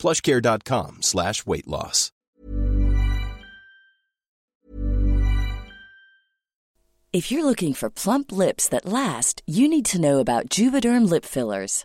plushcare.com slash weight loss. If you're looking for plump lips that last, you need to know about Juvederm lip fillers.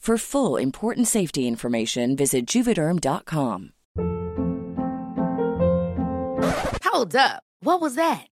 For full important safety information, visit juvederm.com. Hold up. What was that?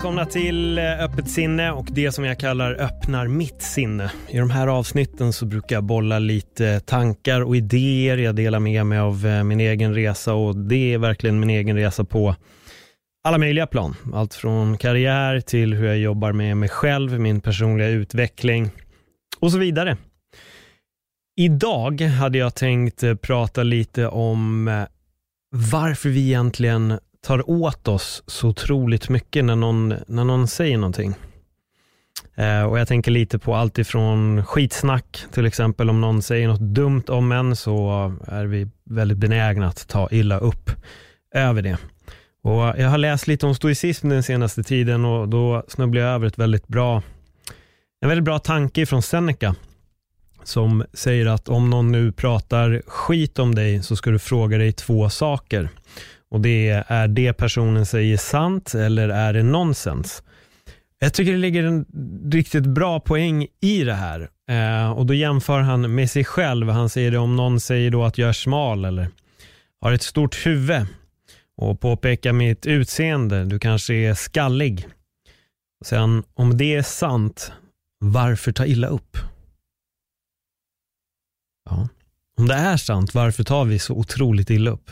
Välkomna till eh, Öppet sinne och det som jag kallar öppnar mitt sinne. I de här avsnitten så brukar jag bolla lite tankar och idéer. Jag delar med mig av eh, min egen resa och det är verkligen min egen resa på alla möjliga plan. Allt från karriär till hur jag jobbar med mig själv, min personliga utveckling och så vidare. Idag hade jag tänkt eh, prata lite om varför vi egentligen tar åt oss så otroligt mycket när någon, när någon säger någonting. Eh, och Jag tänker lite på allt ifrån skitsnack, till exempel om någon säger något dumt om en så är vi väldigt benägna att ta illa upp över det. Och Jag har läst lite om stoicism den senaste tiden och då snubblade jag över ett väldigt bra, en väldigt bra tanke från Seneca som säger att om någon nu pratar skit om dig så ska du fråga dig två saker. Och det är är det personen säger sant eller är det nonsens? Jag tycker det ligger en riktigt bra poäng i det här. Eh, och då jämför han med sig själv. Han säger det om någon säger då att jag är smal eller har ett stort huvud och påpekar mitt utseende. Du kanske är skallig. Sen om det är sant, varför ta illa upp? Ja. Om det är sant, varför tar vi så otroligt illa upp?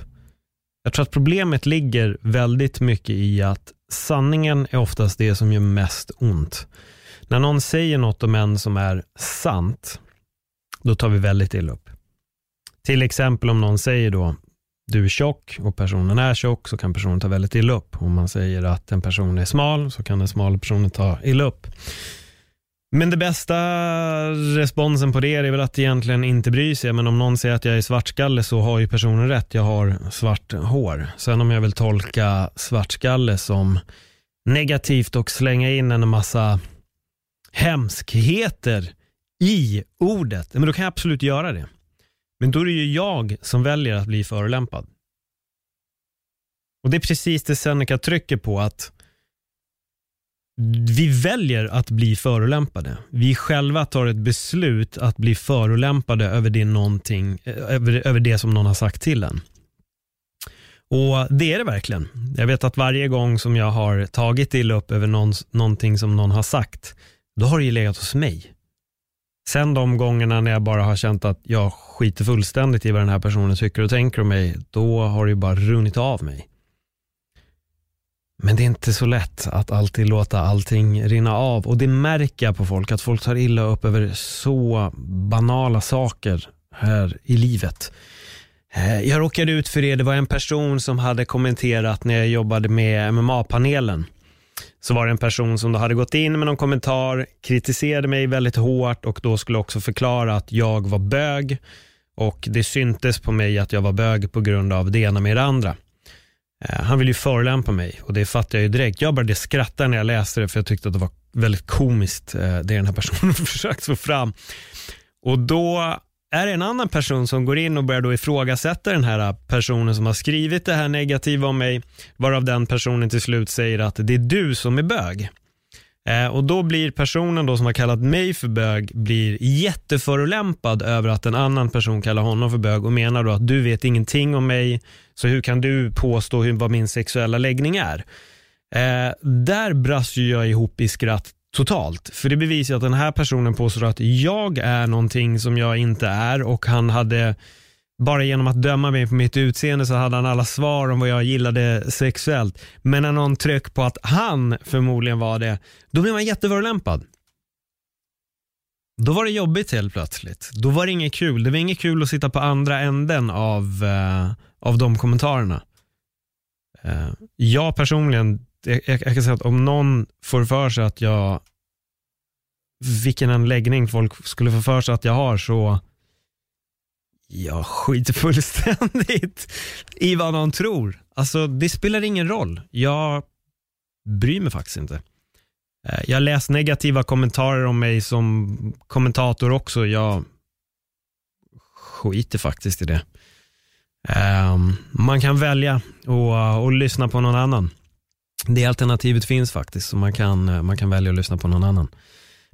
Jag tror att problemet ligger väldigt mycket i att sanningen är oftast det som gör mest ont. När någon säger något om en som är sant, då tar vi väldigt illa upp. Till exempel om någon säger då, du är tjock och personen är tjock så kan personen ta väldigt illa upp. Om man säger att en person är smal så kan den smala personen ta illa upp. Men det bästa responsen på det är väl att egentligen inte bry sig. Men om någon säger att jag är svartskalle så har ju personen rätt. Jag har svart hår. Sen om jag vill tolka svartskalle som negativt och slänga in en massa hemskheter i ordet, men då kan jag absolut göra det. Men då är det ju jag som väljer att bli förolämpad. Och det är precis det Seneca trycker på att vi väljer att bli förolämpade. Vi själva tar ett beslut att bli förolämpade över det, någonting, eh, över, över det som någon har sagt till en. Och det är det verkligen. Jag vet att varje gång som jag har tagit illa upp över någon, någonting som någon har sagt, då har det ju legat hos mig. Sen de gångerna när jag bara har känt att jag skiter fullständigt i vad den här personen tycker och tänker om mig, då har det ju bara runnit av mig. Men det är inte så lätt att alltid låta allting rinna av och det märker jag på folk, att folk tar illa upp över så banala saker här i livet. Eh, jag råkade ut för det, det var en person som hade kommenterat när jag jobbade med MMA-panelen. Så var det en person som då hade gått in med någon kommentar, kritiserade mig väldigt hårt och då skulle också förklara att jag var bög och det syntes på mig att jag var bög på grund av det ena med det andra. Eh, han vill ju förolämpa mig och det fattar jag ju direkt. Jag började skratta när jag läste det för jag tyckte att det var väldigt komiskt eh, det den här personen försökt få fram. Och då är det en annan person som går in och börjar då ifrågasätta den här personen som har skrivit det här negativa om mig, varav den personen till slut säger att det är du som är bög. Eh, och då blir personen då som har kallat mig för bög blir jätteförolämpad över att en annan person kallar honom för bög och menar då att du vet ingenting om mig, så hur kan du påstå hur, vad min sexuella läggning är? Eh, där brast ju jag ihop i skratt totalt. För det bevisar att den här personen påstår att jag är någonting som jag inte är och han hade bara genom att döma mig på mitt utseende så hade han alla svar om vad jag gillade sexuellt. Men när någon tryck på att han förmodligen var det, då blev man jätteförolämpad. Då var det jobbigt helt plötsligt. Då var det inget kul. Det var inget kul att sitta på andra änden av, uh, av de kommentarerna. Uh, jag personligen jag, jag, kan säga att om någon får för sig att jag, vilken en läggning folk skulle få för sig att jag har så jag skiter fullständigt i vad någon tror. Alltså det spelar ingen roll. Jag bryr mig faktiskt inte. Eh, jag läst negativa kommentarer om mig som kommentator också. Jag skiter faktiskt i det. Ehm, man kan välja att lyssna på någon annan. Det alternativet finns faktiskt, så man kan, eh, man kan välja att lyssna på någon annan.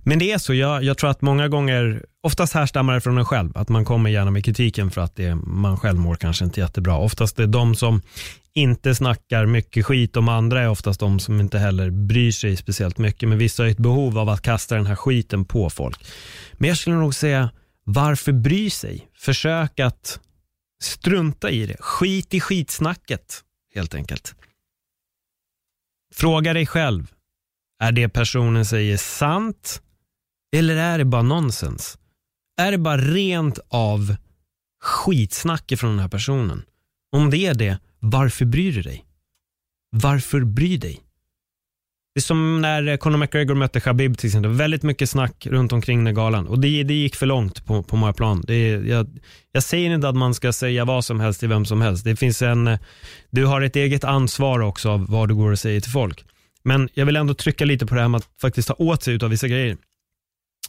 Men det är så, jag, jag tror att många gånger, oftast härstammar det från en själv, att man kommer gärna med kritiken för att det, man själv mår kanske inte jättebra. Oftast är de som inte snackar mycket skit om andra är oftast de som inte heller bryr sig speciellt mycket. Men vissa har ett behov av att kasta den här skiten på folk. Men jag skulle nog säga, varför bry sig? Försök att strunta i det. Skit i skitsnacket, helt enkelt. Fråga dig själv, är det personen säger sant eller är det bara nonsens? Är det bara rent av skitsnack från den här personen? Om det är det, varför bryr du dig? Varför bryr dig? Det är som när eh, Conor McGregor mötte Khabib till exempel. Väldigt mycket snack runt omkring den galan och det, det gick för långt på, på många plan. Det, jag, jag säger inte att man ska säga vad som helst till vem som helst. Det finns en, eh, du har ett eget ansvar också av vad du går och säger till folk. Men jag vill ändå trycka lite på det här med att faktiskt ta åt sig av vissa grejer.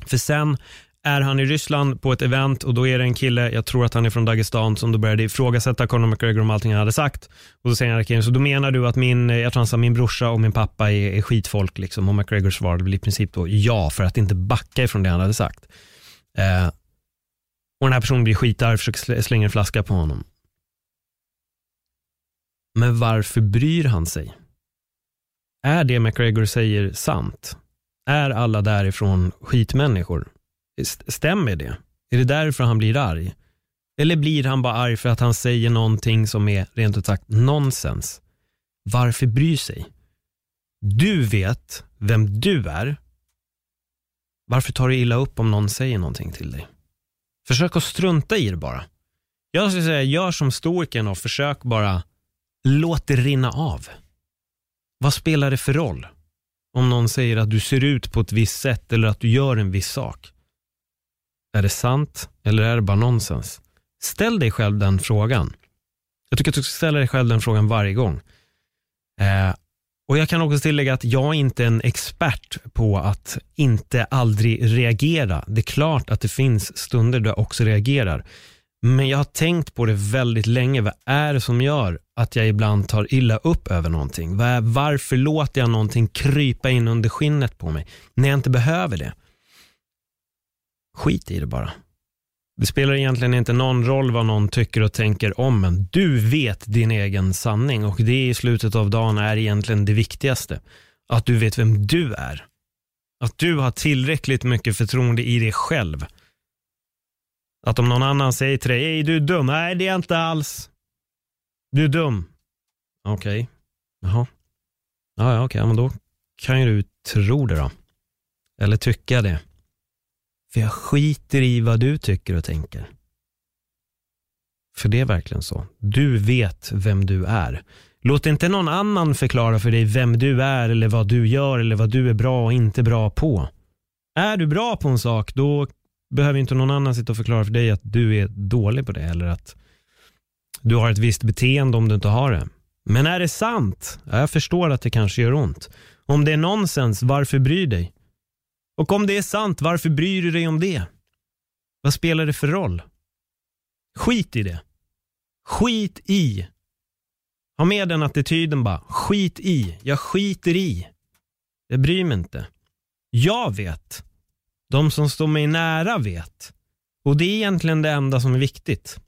För sen är han i Ryssland på ett event och då är det en kille, jag tror att han är från Dagestan, som då började ifrågasätta Conor McGregor om allting han hade sagt. Och då säger han, så då menar du att min, eh, jag tror han sa, min brorsa och min pappa är, är skitfolk liksom. Och McGregor svarade väl i princip då ja, för att inte backa ifrån det han hade sagt. Eh, och den här personen blir skitarg, försöker slänga en flaska på honom. Men varför bryr han sig? Är det McGregor säger sant? Är alla därifrån skitmänniskor? Stämmer det? Är det därför han blir arg? Eller blir han bara arg för att han säger någonting som är rent ut sagt nonsens? Varför bry sig? Du vet vem du är. Varför tar du illa upp om någon säger någonting till dig? Försök att strunta i det bara. Jag skulle säga, gör som storken och försök bara låt det rinna av. Vad spelar det för roll? Om någon säger att du ser ut på ett visst sätt eller att du gör en viss sak. Är det sant eller är det bara nonsens? Ställ dig själv den frågan. Jag tycker att du ska ställa dig själv den frågan varje gång. Eh, och Jag kan också tillägga att jag inte är en expert på att inte aldrig reagera. Det är klart att det finns stunder där jag också reagerar. Men jag har tänkt på det väldigt länge. Vad är det som gör att jag ibland tar illa upp över någonting? Varför låter jag någonting krypa in under skinnet på mig när jag inte behöver det? Skit i det bara. Det spelar egentligen inte någon roll vad någon tycker och tänker om en. Du vet din egen sanning och det i slutet av dagen är egentligen det viktigaste. Att du vet vem du är. Att du har tillräckligt mycket förtroende i dig själv att om någon annan säger till dig, Ej, du är dum. Nej, det är jag inte alls. Du är dum. Okej. Okay. Jaha. Ja, ja okej. Okay. men då kan ju du tro det då. Eller tycka det. För jag skiter i vad du tycker och tänker. För det är verkligen så. Du vet vem du är. Låt inte någon annan förklara för dig vem du är eller vad du gör eller vad du är bra och inte bra på. Är du bra på en sak, då behöver inte någon annan sitta och förklara för dig att du är dålig på det eller att du har ett visst beteende om du inte har det. Men är det sant? Jag förstår att det kanske gör ont. Om det är nonsens, varför bryr dig? Och om det är sant, varför bryr du dig om det? Vad spelar det för roll? Skit i det. Skit i. Ha med den attityden bara. Skit i. Jag skiter i. Jag bryr mig inte. Jag vet. De som står mig nära vet. Och det är egentligen det enda som är viktigt.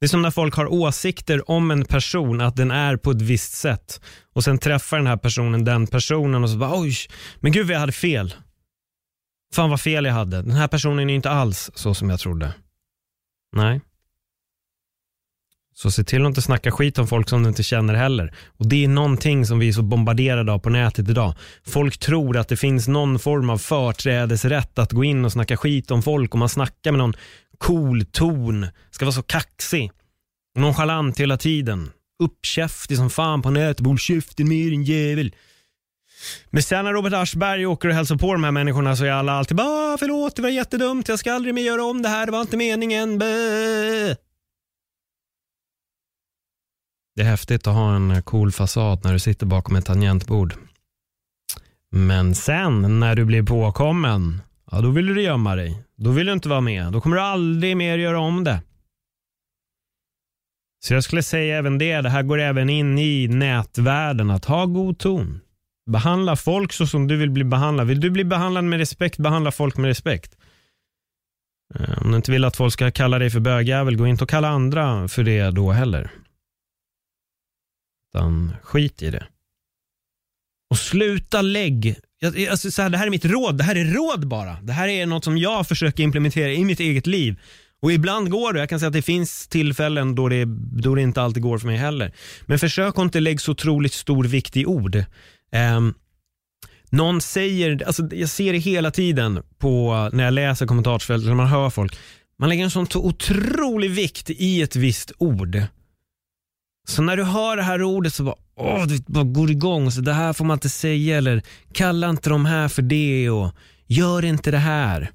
Det är som när folk har åsikter om en person, att den är på ett visst sätt. Och sen träffar den här personen den personen och så bara oj, men gud vad jag hade fel. Fan vad fel jag hade. Den här personen är inte alls så som jag trodde. Nej. Så se till att inte snacka skit om folk som du inte känner heller. Och Det är någonting som vi är så bombarderade av på nätet idag. Folk tror att det finns någon form av förträdesrätt att gå in och snacka skit om folk och man snackar med någon cool ton, ska vara så kaxig, nonchalant hela tiden, uppkäftig som fan på nätet, håll käften med din jävel. Men sen när Robert Aschberg åker och hälsar på de här människorna så är alla alltid bara förlåt, det var jättedumt, jag ska aldrig mer göra om det här, det var inte meningen. Bäh. Det är häftigt att ha en cool fasad när du sitter bakom ett tangentbord. Men sen när du blir påkommen, ja då vill du gömma dig. Då vill du inte vara med. Då kommer du aldrig mer göra om det. Så jag skulle säga även det, det här går även in i nätvärlden, att ha god ton. Behandla folk så som du vill bli behandlad. Vill du bli behandlad med respekt, behandla folk med respekt. Eh, om du inte vill att folk ska kalla dig för bögjävel, gå inte och kalla andra för det då heller. Utan skit i det. Och sluta lägg. Alltså, så här, det här är mitt råd. Det här är råd bara. Det här är något som jag försöker implementera i mitt eget liv. Och ibland går det. Jag kan säga att det finns tillfällen då det, då det inte alltid går för mig heller. Men försök att inte lägga så otroligt stor vikt i ord. Um, någon säger, alltså jag ser det hela tiden på när jag läser kommentarsfältet, när man hör folk. Man lägger en sån otrolig vikt i ett visst ord. Så när du hör det här ordet så bara, åh, det bara går igång. Så det här får man inte säga eller kalla inte de här för det och gör inte det här.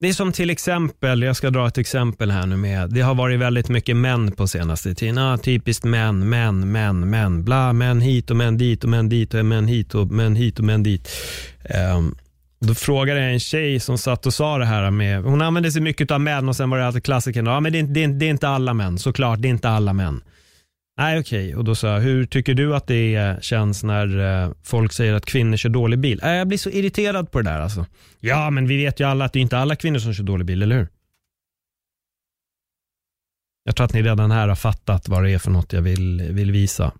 Det är som till exempel, jag ska dra ett exempel här nu med, det har varit väldigt mycket män på senaste tiden. Ah, typiskt män, män, män, män, bla, män hit och män dit och män dit och män hit och män hit och män dit. Um, då frågade jag en tjej som satt och sa det här med, hon använde sig mycket av män och sen var det alltid klassikern, ja men det är, det, är, det är inte alla män, såklart, det är inte alla män. Nej, okej. Okay. Och då sa jag, hur tycker du att det känns när eh, folk säger att kvinnor kör dålig bil? Äh, jag blir så irriterad på det där alltså. Ja, men vi vet ju alla att det är inte alla kvinnor som kör dålig bil, eller hur? Jag tror att ni redan här har fattat vad det är för något jag vill, vill visa.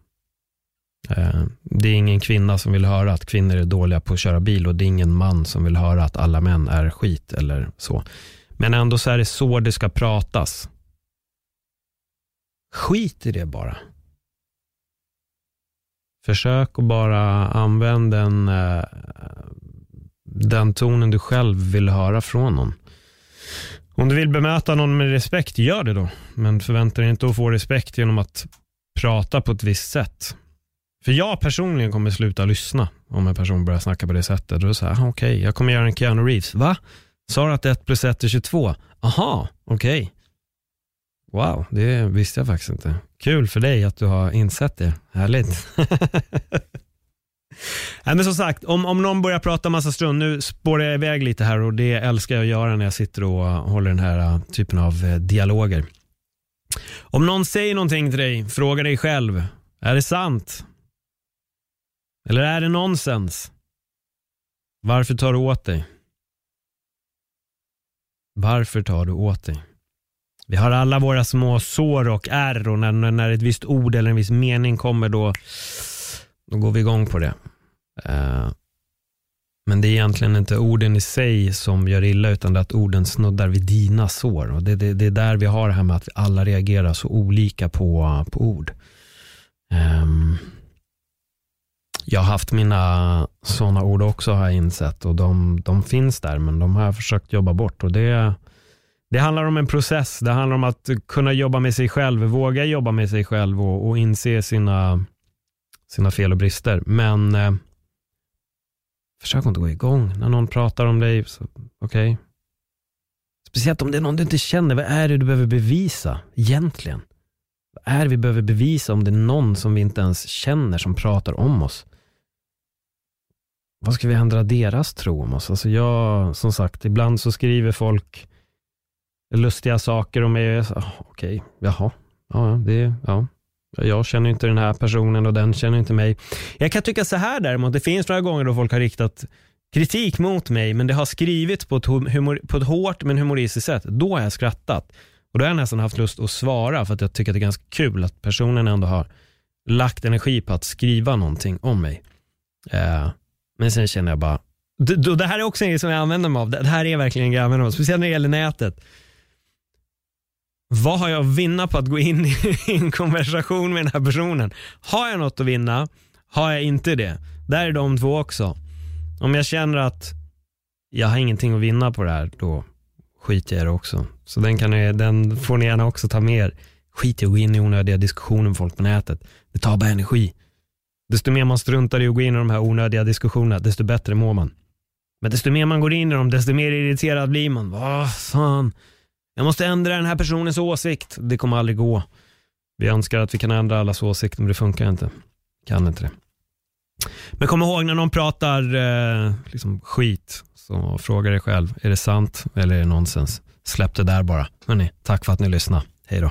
Eh, det är ingen kvinna som vill höra att kvinnor är dåliga på att köra bil och det är ingen man som vill höra att alla män är skit eller så. Men ändå så är det så det ska pratas. Skit i det bara. Försök att bara använda den, eh, den tonen du själv vill höra från någon. Om du vill bemöta någon med respekt, gör det då. Men förvänta dig inte att få respekt genom att prata på ett visst sätt. För jag personligen kommer sluta lyssna om en person börjar snacka på det sättet. Då är det så här, ah, okej, okay, jag kommer göra en Keanu Reeves. Va? Sa du att 1 plus 1 är 22? Aha, okej. Okay. Wow, det visste jag faktiskt inte. Kul för dig att du har insett det. Härligt. Nej, men som sagt, om, om någon börjar prata massa strunt, nu spårar jag iväg lite här och det älskar jag att göra när jag sitter och håller den här uh, typen av uh, dialoger. Om någon säger någonting till dig, fråga dig själv. Är det sant? Eller är det nonsens? Varför tar du åt dig? Varför tar du åt dig? Vi har alla våra små sår och ärr och när, när ett visst ord eller en viss mening kommer då, då går vi igång på det. Uh, Men det är egentligen inte orden i sig som gör illa, utan det är att orden snuddar vid dina sår. Och det, det, det är där vi har det här med att vi alla reagerar så olika på, på ord. Um, jag har haft mina sådana ord också har jag insett och de, de finns där, men de har jag försökt jobba bort. Och det, det handlar om en process. Det handlar om att kunna jobba med sig själv, våga jobba med sig själv och, och inse sina, sina fel och brister. Men eh, försök inte gå igång när någon pratar om dig. Okej. Okay. Speciellt om det är någon du inte känner. Vad är det du behöver bevisa egentligen? Vad är det vi behöver bevisa om det är någon som vi inte ens känner som pratar om oss? Vad ska vi ändra deras tro om oss? Alltså jag, som sagt, ibland så skriver folk lustiga saker om mig. Okej, okay, jaha, ja, det, ja. Jag känner inte den här personen och den känner inte mig. Jag kan tycka så här däremot, det finns några gånger då folk har riktat kritik mot mig, men det har skrivits på ett, humor, på ett hårt men humoristiskt sätt. Då har jag skrattat. Och då har jag nästan haft lust att svara för att jag tycker att det är ganska kul att personen ändå har lagt energi på att skriva någonting om mig. Eh, men sen känner jag bara, det, det här är också en grej som jag använder mig av. Det här är verkligen en grej jag använder mig av, speciellt när det gäller nätet. Vad har jag att vinna på att gå in i en konversation med den här personen? Har jag något att vinna? Har jag inte det? Där är de två också. Om jag känner att jag har ingenting att vinna på det här, då skiter jag i det också. Så den, kan ni, den får ni gärna också ta med er. Skit i att gå in i onödiga diskussioner med folk på nätet. Det tar bara energi. Desto mer man struntar i att gå in i de här onödiga diskussionerna, desto bättre mår man. Men desto mer man går in i dem, desto mer irriterad blir man. Vad fan. Jag måste ändra den här personens åsikt. Det kommer aldrig gå. Vi önskar att vi kan ändra allas åsikter, men det funkar inte. Kan inte det. Men kom ihåg när någon pratar eh, liksom skit, så fråga dig själv, är det sant eller är det nonsens? Släpp det där bara. Hörrni, tack för att ni lyssnade. Hej då.